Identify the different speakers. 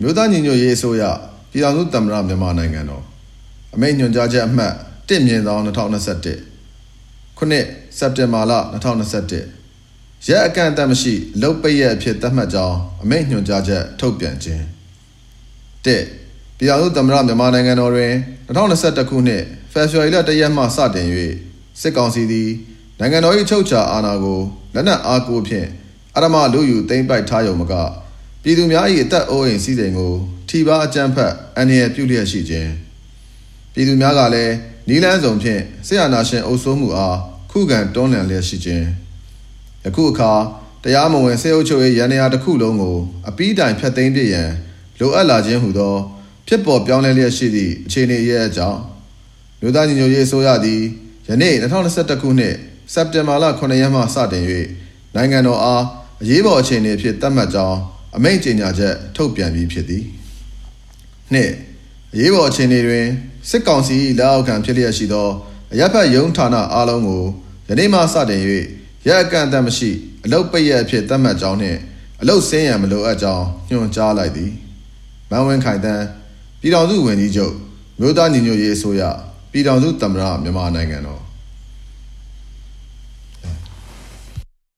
Speaker 1: မြို့သားညီညွတ်ရေးအစိုးရပြည်ထောင်စုသမ္မတမြန်မာနိုင်ငံတော်အမိန့်ညွှန်ကြားချက်အမှတ်1မြင်သော2021ခုနှစ်စက်တင်ဘာလ2021ရက်အကန့်အသတ်မရှိလုတ်ပိတ်ရက်အဖြစ်သတ်မှတ်ကြောင်းအမိန့်ညွှန်ကြားချက်ထုတ်ပြန်ခြင်း1ပြည်ထောင်စုသမ္မတမြန်မာနိုင်ငံတော်တွင်2021ခုနှစ်ဖေဖော်ဝါရီလ1ရက်မှစတင်၍စစ်ကောင်စီသည်နိုင်ငံတော်၏ချုပ်ချာအာဏာကိုလက်နက်အားကိုဖြင့်အရမလူယူသိမ်းပိုက်ထားရုံမက ပြည်သူများ၏အသက်အိုးအိမ်စည်းစိမ်ကိုထိပါအကြမ်းဖက်အန္တရာယ်ပြုလျက်ရှိခြင်းပြည်သူများကလည်းနီလန်းဆောင်ဖြင့်ဆရာနာရှင်အုပ်စိုးမှုအားခုခံတွန်းလှန်လျက်ရှိခြင်းယခုအခါတရားမဝင်စေအုပ်ချုပ်ရေးရန်ရာတစ်ခုလုံးကိုအပီးတိုင်ဖျက်သိမ်းပြရန်လိုအပ်လာခြင်းဟူသော ဖြစ်ပေါ်ပြောင်းလဲလျက်ရှိသည့်အခြေအနေရဲ့အကြောင်းမြို့သားညီညွတ်ရေးအစိုးရသည်ယနေ့2021ခုနှစ်စက်တင်ဘာလ9ရက်မှစတင်၍နိုင်ငံတော်အားအရေးပေါ်အခြေအနေဖြစ်သတ်မှတ်ကြောင်း အမိန့်ကြေညာချက်ထုတ်ပြန်ပြီးဖြစ်သည်နှစ်အရေးပေါ်အခြေအနေတွင်စစ်ကောင်စီလက်အောက်ခံဖြစ်လျက်ရှိသောအရက်ဖက်ရုံးဌာနအားလုံးကိုယနေ့မှစတင်၍ရက်အကန့်အသတ်မရှိအလုတ်ပိတ်ရက်အဖြစ်သတ်မှတ်ကြောင်းနှင့်အလုတ်ဆင်းရန်မလိုအပ်ကြောင်းညွှန်ကြားလိုက်သည်မန်ဝင်းခိုင်တန်းပြည်တော်စုဝန်ကြီးချုပ်မြို့သားညီညွတ်ရေးအစိုးရပြည်တော်စုသမ္မတမြန်မာနိုင်ငံတော်